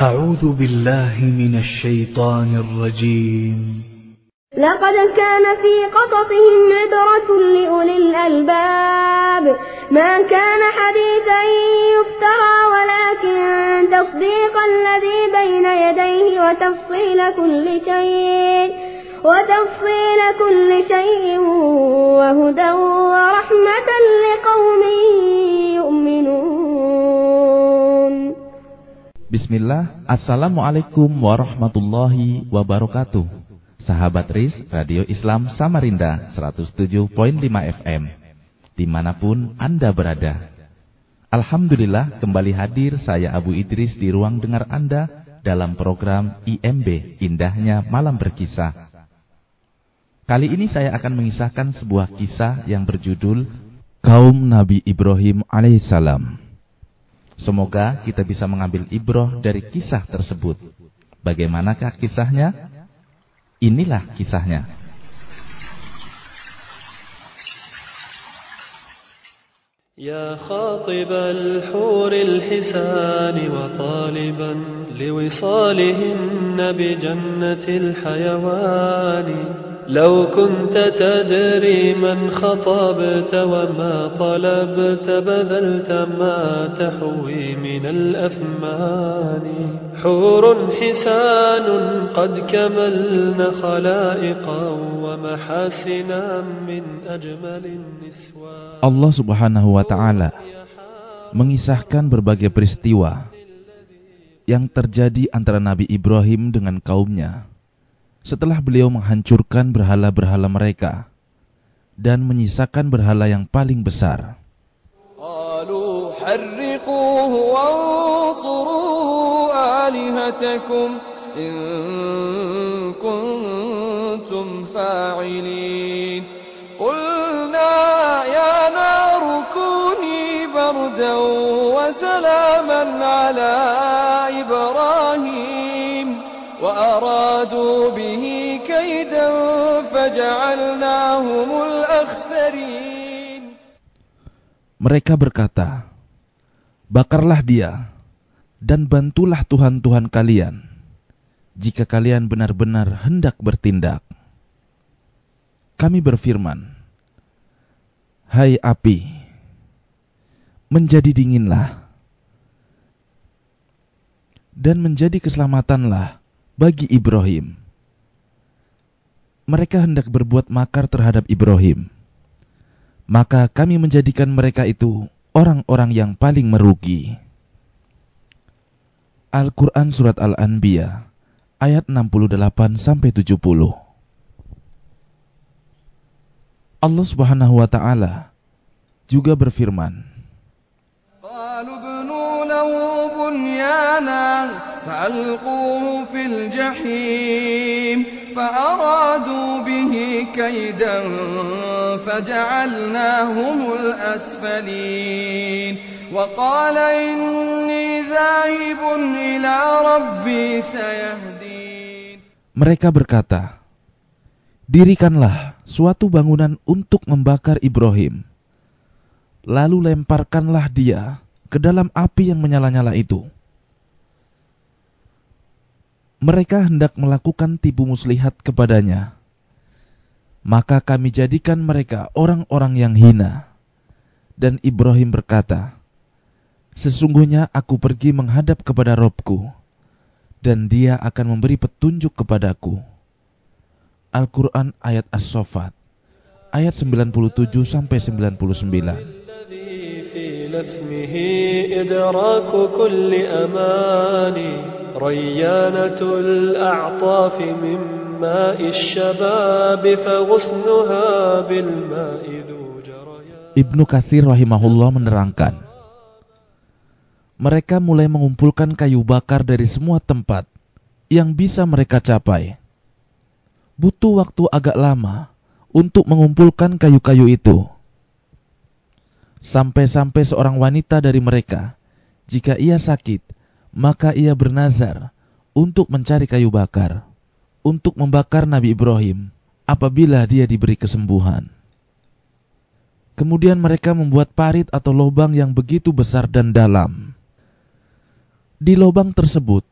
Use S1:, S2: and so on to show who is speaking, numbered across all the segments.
S1: أعوذ بالله من الشيطان الرجيم.
S2: لقد كان في قصصهم عبرة لأولي الألباب. ما كان حديثا يفترى ولكن تصديق الذي بين يديه وتفصيل كل شيء وتفصيل كل شيء وهدى ورحمة لقوم
S3: Bismillah, Assalamualaikum warahmatullahi wabarakatuh. Sahabat RIS Radio Islam Samarinda 107.5 FM Di mana pun Anda berada. Alhamdulillah kembali hadir saya Abu Idris di ruang dengar Anda Dalam program IMB Indahnya Malam Berkisah. Kali ini saya akan mengisahkan sebuah kisah yang berjudul Kaum Nabi Ibrahim alaihissalam Semoga kita bisa mengambil ibroh dari kisah tersebut. Bagaimanakah kisahnya? Inilah kisahnya.
S4: يا خاطب الحور الحسان وطالبا لوصالهن بجنة الحيوان لو كنت تدري من خطبت وما طلبت بذلت ما تحوي من الأثمان حور حسان قد كملن خلائقا ومحاسنا من أجمل النسوان
S3: الله سبحانه وتعالى mengisahkan berbagai peristiwa yang terjadi antara Nabi Ibrahim dengan kaumnya. setelah beliau menghancurkan berhala-berhala mereka dan menyisakan berhala yang paling besar.
S5: قالوا حرقوه وانصروا آلهتكم إن كنتم فاعلين قلنا يا نار كوني بردا وسلاما على إبراهيم وأرادوا به كيدا فجعلناهم الأخسرين
S3: Mereka berkata, "Bakarlah dia dan bantulah tuhan-tuhan kalian jika kalian benar-benar hendak bertindak." Kami berfirman, "Hai api, menjadi dinginlah dan menjadi keselamatanlah bagi Ibrahim. Mereka hendak berbuat makar terhadap Ibrahim. Maka kami menjadikan mereka itu orang-orang yang paling merugi. Al-Quran Surat Al-Anbiya ayat 68-70. Allah Subhanahu wa taala juga berfirman,
S5: بنيانا فألقوه في الجحيم فأرادوا به كيدا فجعلناهم الأسفلين وقال إني ذاهب إلى ربي سيهدين
S3: mereka berkata, Dirikanlah suatu bangunan untuk membakar Ibrahim. Lalu lemparkanlah dia ke dalam api yang menyala-nyala itu. Mereka hendak melakukan tipu muslihat kepadanya. Maka kami jadikan mereka orang-orang yang hina. Dan Ibrahim berkata, Sesungguhnya aku pergi menghadap kepada Robku, dan dia akan memberi petunjuk kepadaku. Al-Quran ayat As-Sofat, ayat 97 sampai 99.
S4: الذي في لثمه إدراك كل أماني ريانة الأعطاف من ماء الشباب فغصنها بالماء ذو جريان
S3: Ibnu Katsir rahimahullah menerangkan, mereka mulai mengumpulkan kayu bakar dari semua tempat yang bisa mereka capai. Butuh waktu agak lama untuk mengumpulkan kayu-kayu itu. Sampai-sampai seorang wanita dari mereka, jika ia sakit, maka ia bernazar untuk mencari kayu bakar, untuk membakar Nabi Ibrahim apabila dia diberi kesembuhan. Kemudian mereka membuat parit atau lubang yang begitu besar dan dalam. Di lubang tersebut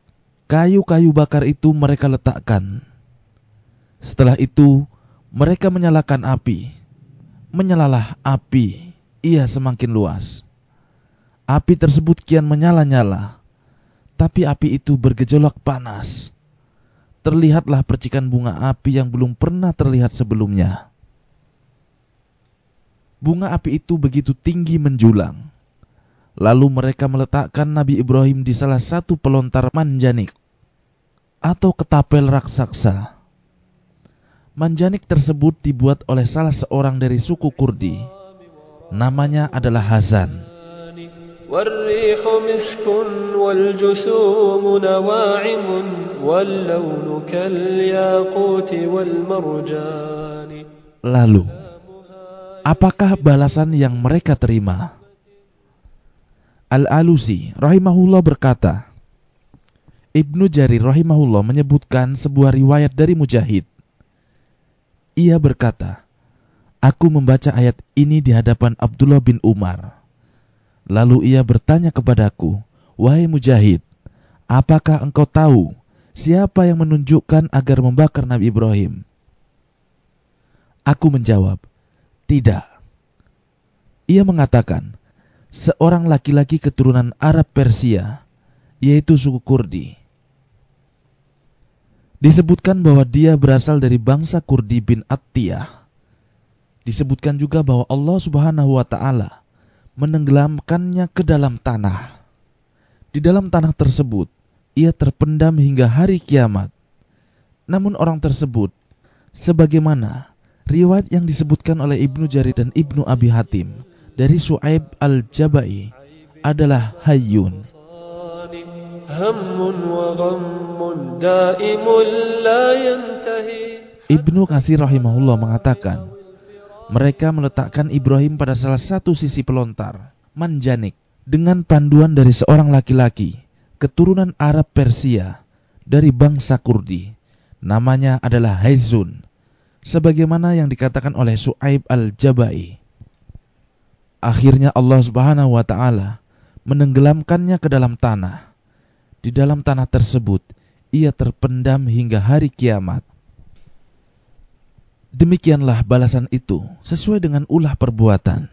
S3: kayu-kayu bakar itu mereka letakkan. Setelah itu, mereka menyalakan api. Menyalalah api, ia semakin luas. Api tersebut kian menyala-nyala, tapi api itu bergejolak panas. Terlihatlah percikan bunga api yang belum pernah terlihat sebelumnya. Bunga api itu begitu tinggi menjulang. Lalu mereka meletakkan Nabi Ibrahim di salah satu pelontar manjanik atau ketapel raksasa. Manjanik tersebut dibuat oleh salah seorang dari suku Kurdi Namanya adalah Hazan.
S4: والريح مسك والجسوم نواعم واللون كالياقوت والمرجان
S3: Lalu, apakah balasan yang mereka terima? Al-Alusi rahimahullah berkata, Ibnu Jarir rahimahullah menyebutkan sebuah riwayat dari Mujahid. Ia berkata, Aku membaca ayat ini di hadapan Abdullah bin Umar. Lalu ia bertanya kepadaku, Wahai Mujahid, apakah engkau tahu siapa yang menunjukkan agar membakar Nabi Ibrahim? Aku menjawab, tidak. Ia mengatakan, seorang laki-laki keturunan Arab Persia, yaitu suku Kurdi. Disebutkan bahwa dia berasal dari bangsa Kurdi bin Attiyah disebutkan juga bahwa Allah Subhanahu wa taala menenggelamkannya ke dalam tanah. Di dalam tanah tersebut, ia terpendam hingga hari kiamat. Namun orang tersebut, sebagaimana riwayat yang disebutkan oleh Ibnu Jari dan Ibnu Abi Hatim dari Su'aib al-Jabai adalah hayyun. Ibnu Kasir rahimahullah mengatakan, mereka meletakkan Ibrahim pada salah satu sisi pelontar, manjanik, dengan panduan dari seorang laki-laki, keturunan Arab Persia, dari bangsa Kurdi. Namanya adalah Haizun, sebagaimana yang dikatakan oleh Su'aib al-Jabai. Akhirnya Allah subhanahu wa ta'ala menenggelamkannya ke dalam tanah. Di dalam tanah tersebut, ia terpendam hingga hari kiamat. Demikianlah balasan itu sesuai dengan ulah perbuatan.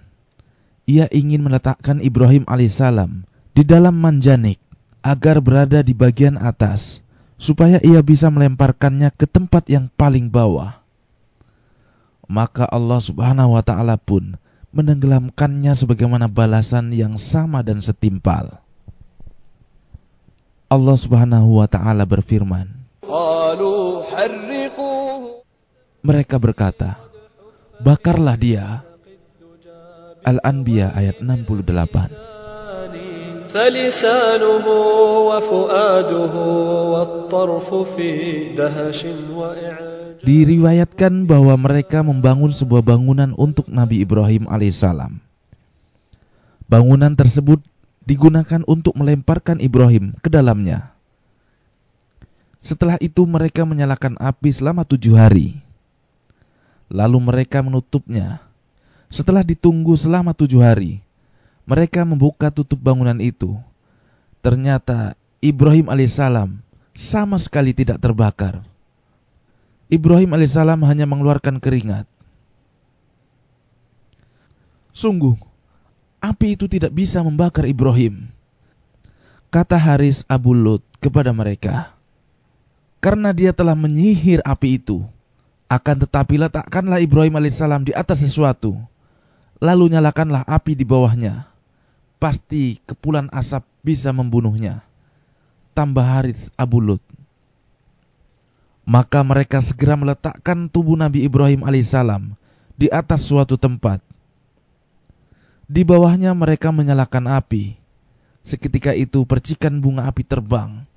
S3: Ia ingin meletakkan Ibrahim alaihissalam di dalam manjanik agar berada di bagian atas supaya ia bisa melemparkannya ke tempat yang paling bawah. Maka Allah Subhanahu wa taala pun menenggelamkannya sebagaimana balasan yang sama dan setimpal. Allah Subhanahu wa taala berfirman,
S5: "Qalu
S3: mereka berkata, "Bakarlah dia." Al-Anbiya ayat 68.
S4: فلسانه وفؤاده والطرف في دهش وإعجاب
S3: Diriwayatkan bahwa mereka membangun sebuah bangunan untuk Nabi Ibrahim alaihissalam. Bangunan tersebut digunakan untuk melemparkan Ibrahim ke dalamnya. Setelah itu mereka menyalakan api selama tujuh hari. Lalu mereka menutupnya. Setelah ditunggu selama tujuh hari, mereka membuka tutup bangunan itu. Ternyata Ibrahim alaihissalam sama sekali tidak terbakar. Ibrahim alaihissalam hanya mengeluarkan keringat. Sungguh, api itu tidak bisa membakar Ibrahim. Kata Haris Abu Lut kepada mereka, karena dia telah menyihir api itu, akan tetapi letakkanlah Ibrahim alaihissalam di atas sesuatu, lalu nyalakanlah api di bawahnya. Pasti kepulan asap bisa membunuhnya. Tambah Haris Abu Lut. Maka mereka segera meletakkan tubuh Nabi Ibrahim alaihissalam di atas suatu tempat. Di bawahnya mereka menyalakan api. Seketika itu percikan bunga api terbang.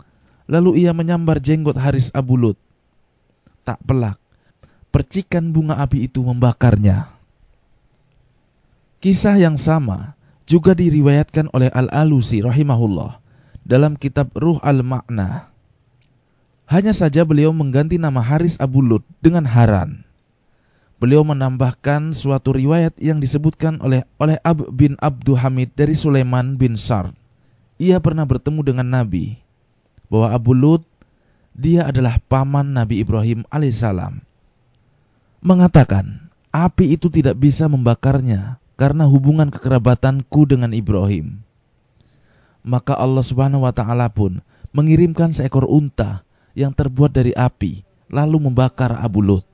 S3: Lalu ia menyambar jenggot Haris Abu Lut. Tak pelak, percikan bunga api itu membakarnya. Kisah yang sama juga diriwayatkan oleh Al-Alusi rahimahullah dalam kitab Ruh Al-Ma'na. Hanya saja beliau mengganti nama Haris Abu Lut dengan Haran. Beliau menambahkan suatu riwayat yang disebutkan oleh oleh Ab bin Abdul Hamid dari Sulaiman bin Sar. Ia pernah bertemu dengan Nabi bahwa Abu Lut dia adalah paman Nabi Ibrahim alaihissalam, mengatakan, api itu tidak bisa membakarnya karena hubungan kekerabatanku dengan Ibrahim. Maka Allah Subhanahu wa taala pun mengirimkan seekor unta yang terbuat dari api lalu membakar Abu Lut.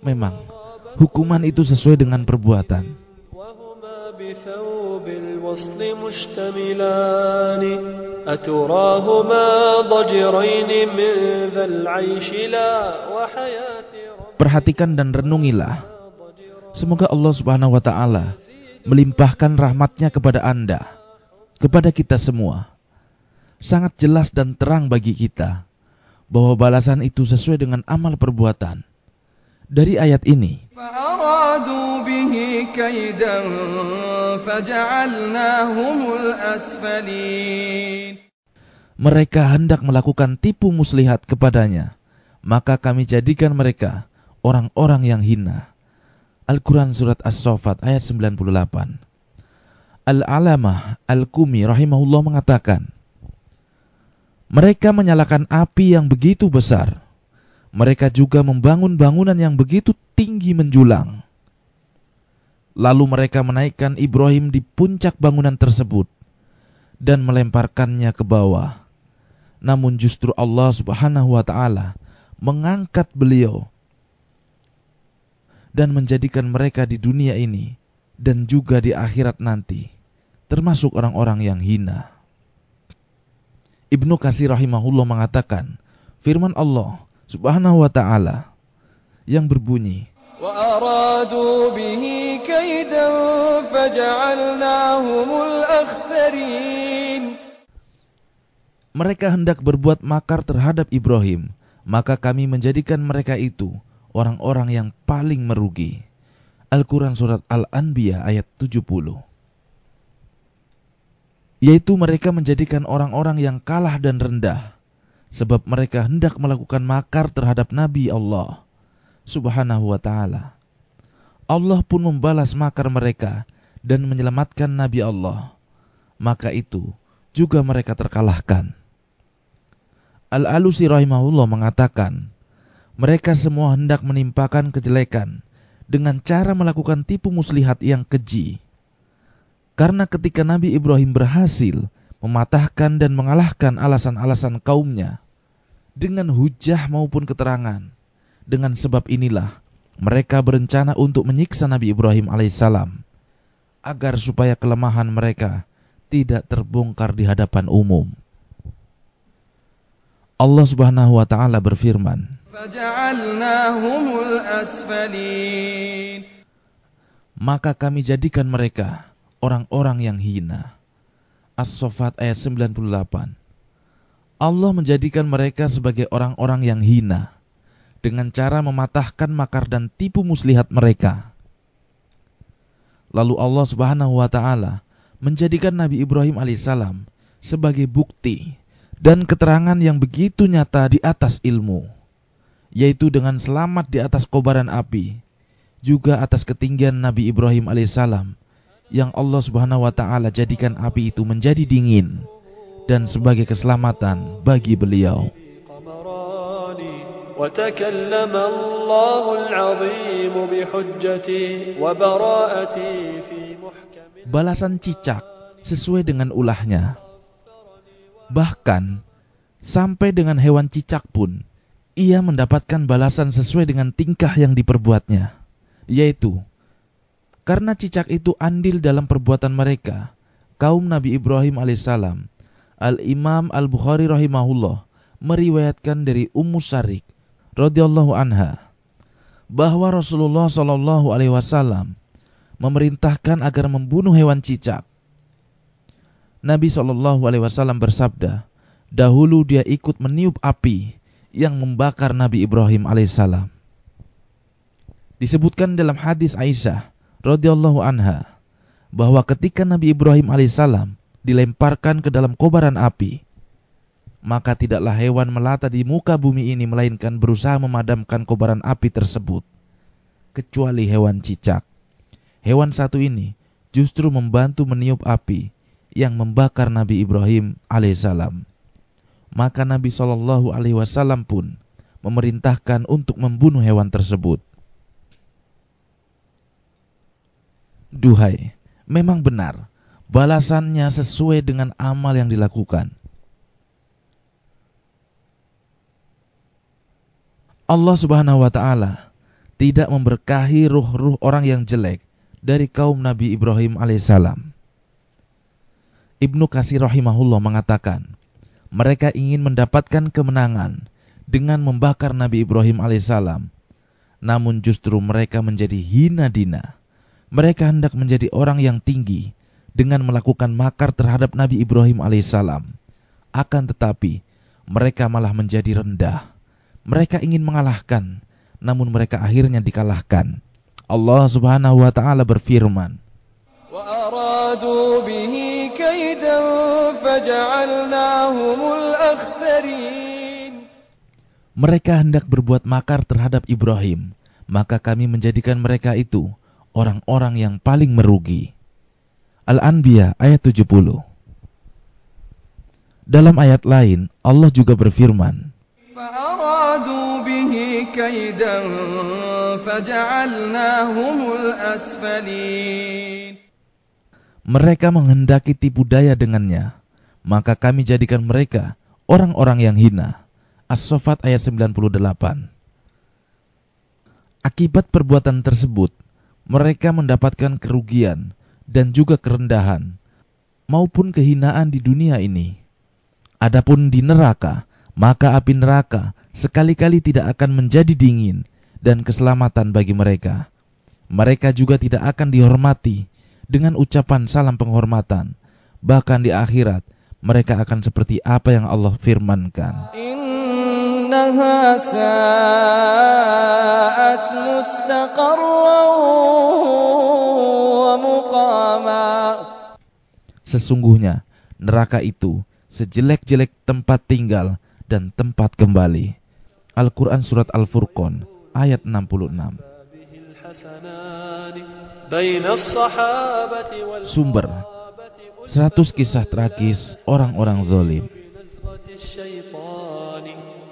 S3: Memang hukuman itu sesuai dengan perbuatan.
S4: وهما بثوب الوصل مشتملان أتراهما ضجرين من ذا العيش لا وحياة رب
S3: Perhatikan dan renungilah. Semoga Allah Subhanahu wa taala melimpahkan rahmatnya kepada Anda, kepada kita semua. Sangat jelas dan terang bagi kita bahwa balasan itu sesuai dengan amal perbuatan. Dari ayat ini,
S5: فأرادوا به كيدا فجعلناهم الأسفلين
S3: mereka hendak melakukan tipu muslihat kepadanya, maka kami jadikan mereka orang-orang yang hina. Al-Quran Surat As-Sofat ayat 98 Al-Alamah Al-Kumi rahimahullah mengatakan, Mereka menyalakan api yang begitu besar. Mereka juga membangun bangunan yang begitu tinggi menjulang. Lalu mereka menaikkan Ibrahim di puncak bangunan tersebut dan melemparkannya ke bawah. Namun justru Allah Subhanahu wa taala mengangkat beliau dan menjadikan mereka di dunia ini dan juga di akhirat nanti termasuk orang-orang yang hina. Ibnu Kasir rahimahullah mengatakan, firman Allah Subhanahu wa taala yang berbunyi,
S5: وأرادوا به كيدا فجعلناهم الأخسرين
S3: mereka hendak berbuat makar terhadap Ibrahim, maka kami menjadikan mereka itu orang-orang yang paling merugi. Al-Quran Surat Al-Anbiya ayat 70 Yaitu mereka menjadikan orang-orang yang kalah dan rendah, sebab mereka hendak melakukan makar terhadap Nabi Allah subhanahu wa ta'ala. Allah pun membalas makar mereka dan menyelamatkan Nabi Allah. Maka itu juga mereka terkalahkan. Al-Alusi rahimahullah mengatakan, mereka semua hendak menimpakan kejelekan dengan cara melakukan tipu muslihat yang keji. Karena ketika Nabi Ibrahim berhasil mematahkan dan mengalahkan alasan-alasan kaumnya dengan hujah maupun keterangan, dengan sebab inilah mereka berencana untuk menyiksa Nabi Ibrahim alaihissalam agar supaya kelemahan mereka tidak terbongkar di hadapan umum. Allah Subhanahu wa taala berfirman, Maka kami jadikan mereka orang-orang yang hina. As-Saffat ayat 98. Allah menjadikan mereka sebagai orang-orang yang hina dengan cara mematahkan makar dan tipu muslihat mereka. Lalu Allah Subhanahu wa taala menjadikan Nabi Ibrahim alaihissalam sebagai bukti dan keterangan yang begitu nyata di atas ilmu, yaitu dengan selamat di atas kobaran api, juga atas ketinggian Nabi Ibrahim alaihissalam yang Allah Subhanahu wa taala jadikan api itu menjadi dingin dan sebagai keselamatan bagi beliau.
S4: قمران وتكلم الله العظيم بحجتي وبراءتي في محكم
S3: Balasan cicak sesuai dengan ulahnya. Bahkan sampai dengan hewan cicak pun ia mendapatkan balasan sesuai dengan tingkah yang diperbuatnya, yaitu karena cicak itu andil dalam perbuatan mereka, kaum Nabi Ibrahim alaihissalam. Al-Imam Al-Bukhari rahimahullah meriwayatkan dari Ummu Sarik radhiyallahu anha bahwa Rasulullah Shallallahu alaihi wasallam memerintahkan agar membunuh hewan cicak. Nabi Shallallahu alaihi wasallam bersabda, dahulu dia ikut meniup api yang membakar Nabi Ibrahim alaihissalam. Disebutkan dalam hadis Aisyah radhiyallahu anha bahwa ketika Nabi Ibrahim alaihissalam dilemparkan ke dalam kobaran api, maka tidaklah hewan melata di muka bumi ini melainkan berusaha memadamkan kobaran api tersebut, kecuali hewan cicak. Hewan satu ini justru membantu meniup api yang membakar Nabi Ibrahim alaihissalam. maka Nabi Shallallahu Alaihi Wasallam pun memerintahkan untuk membunuh hewan tersebut. Duhai, memang benar, balasannya sesuai dengan amal yang dilakukan. Allah Subhanahu wa taala tidak memberkahi ruh-ruh orang yang jelek dari kaum Nabi Ibrahim alaihissalam. Ibnu Kasir rahimahullah mengatakan, mereka ingin mendapatkan kemenangan dengan membakar Nabi Ibrahim alaihissalam. Namun justru mereka menjadi hina dina. Mereka hendak menjadi orang yang tinggi dengan melakukan makar terhadap Nabi Ibrahim alaihissalam. Akan tetapi mereka malah menjadi rendah mereka ingin mengalahkan, namun mereka akhirnya dikalahkan. Allah Subhanahu wa taala berfirman, Mereka hendak berbuat makar terhadap Ibrahim, maka kami menjadikan mereka itu orang-orang yang paling merugi. Al-Anbiya ayat 70 Dalam ayat lain, Allah juga berfirman, كيدا فجعلناهم الأسفلين Mereka menghendaki tipu daya dengannya, maka kami jadikan mereka orang-orang yang hina. As-Sofat ayat 98 Akibat perbuatan tersebut, mereka mendapatkan kerugian dan juga kerendahan, maupun kehinaan di dunia ini. Adapun di neraka, maka api neraka sekali-kali tidak akan menjadi dingin dan keselamatan bagi mereka. Mereka juga tidak akan dihormati dengan ucapan salam penghormatan. Bahkan di akhirat, mereka akan seperti apa yang Allah firmankan. Sesungguhnya neraka itu sejelek-jelek tempat tinggal dan tempat kembali. Al-Quran Surat Al-Furqan ayat 66 Sumber. 100 kisah tragis orang-orang zalim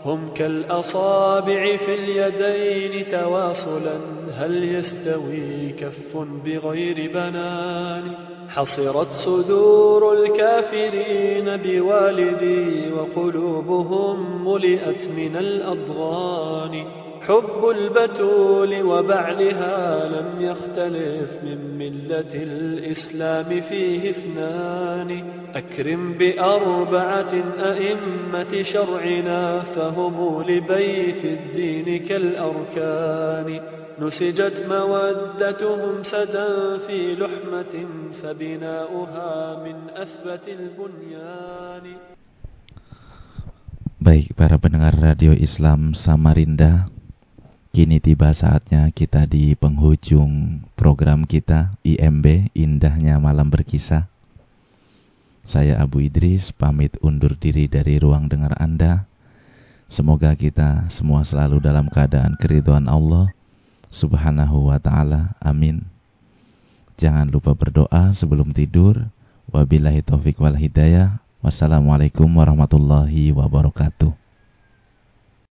S3: هم كالأصابع في اليدين تواصلا هل يستوي كف بغير بنان؟ حصرت صدور الكافرين بوالدي وقلوبهم ملئت من الأضغان. حب البتول وبعلها لم يختلف من ملة الإسلام فيه اثنان. أكرم بأربعة أئمة شرعنا فهم لبيت الدين كالأركان. نسجت مودتهم سدا في لحمة فبناؤها من أثبت البنيان. Baik, para pendengar radio Islam Samarinda, kini tiba saatnya kita di penghujung program kita IMB Indahnya Malam Berkisah. Saya Abu Idris pamit undur diri dari ruang dengar Anda. Semoga kita semua selalu dalam keadaan keriduan Allah Subhanahu wa taala. Amin. Jangan lupa berdoa sebelum tidur. Wabillahi taufik wal hidayah. Wassalamualaikum warahmatullahi wabarakatuh.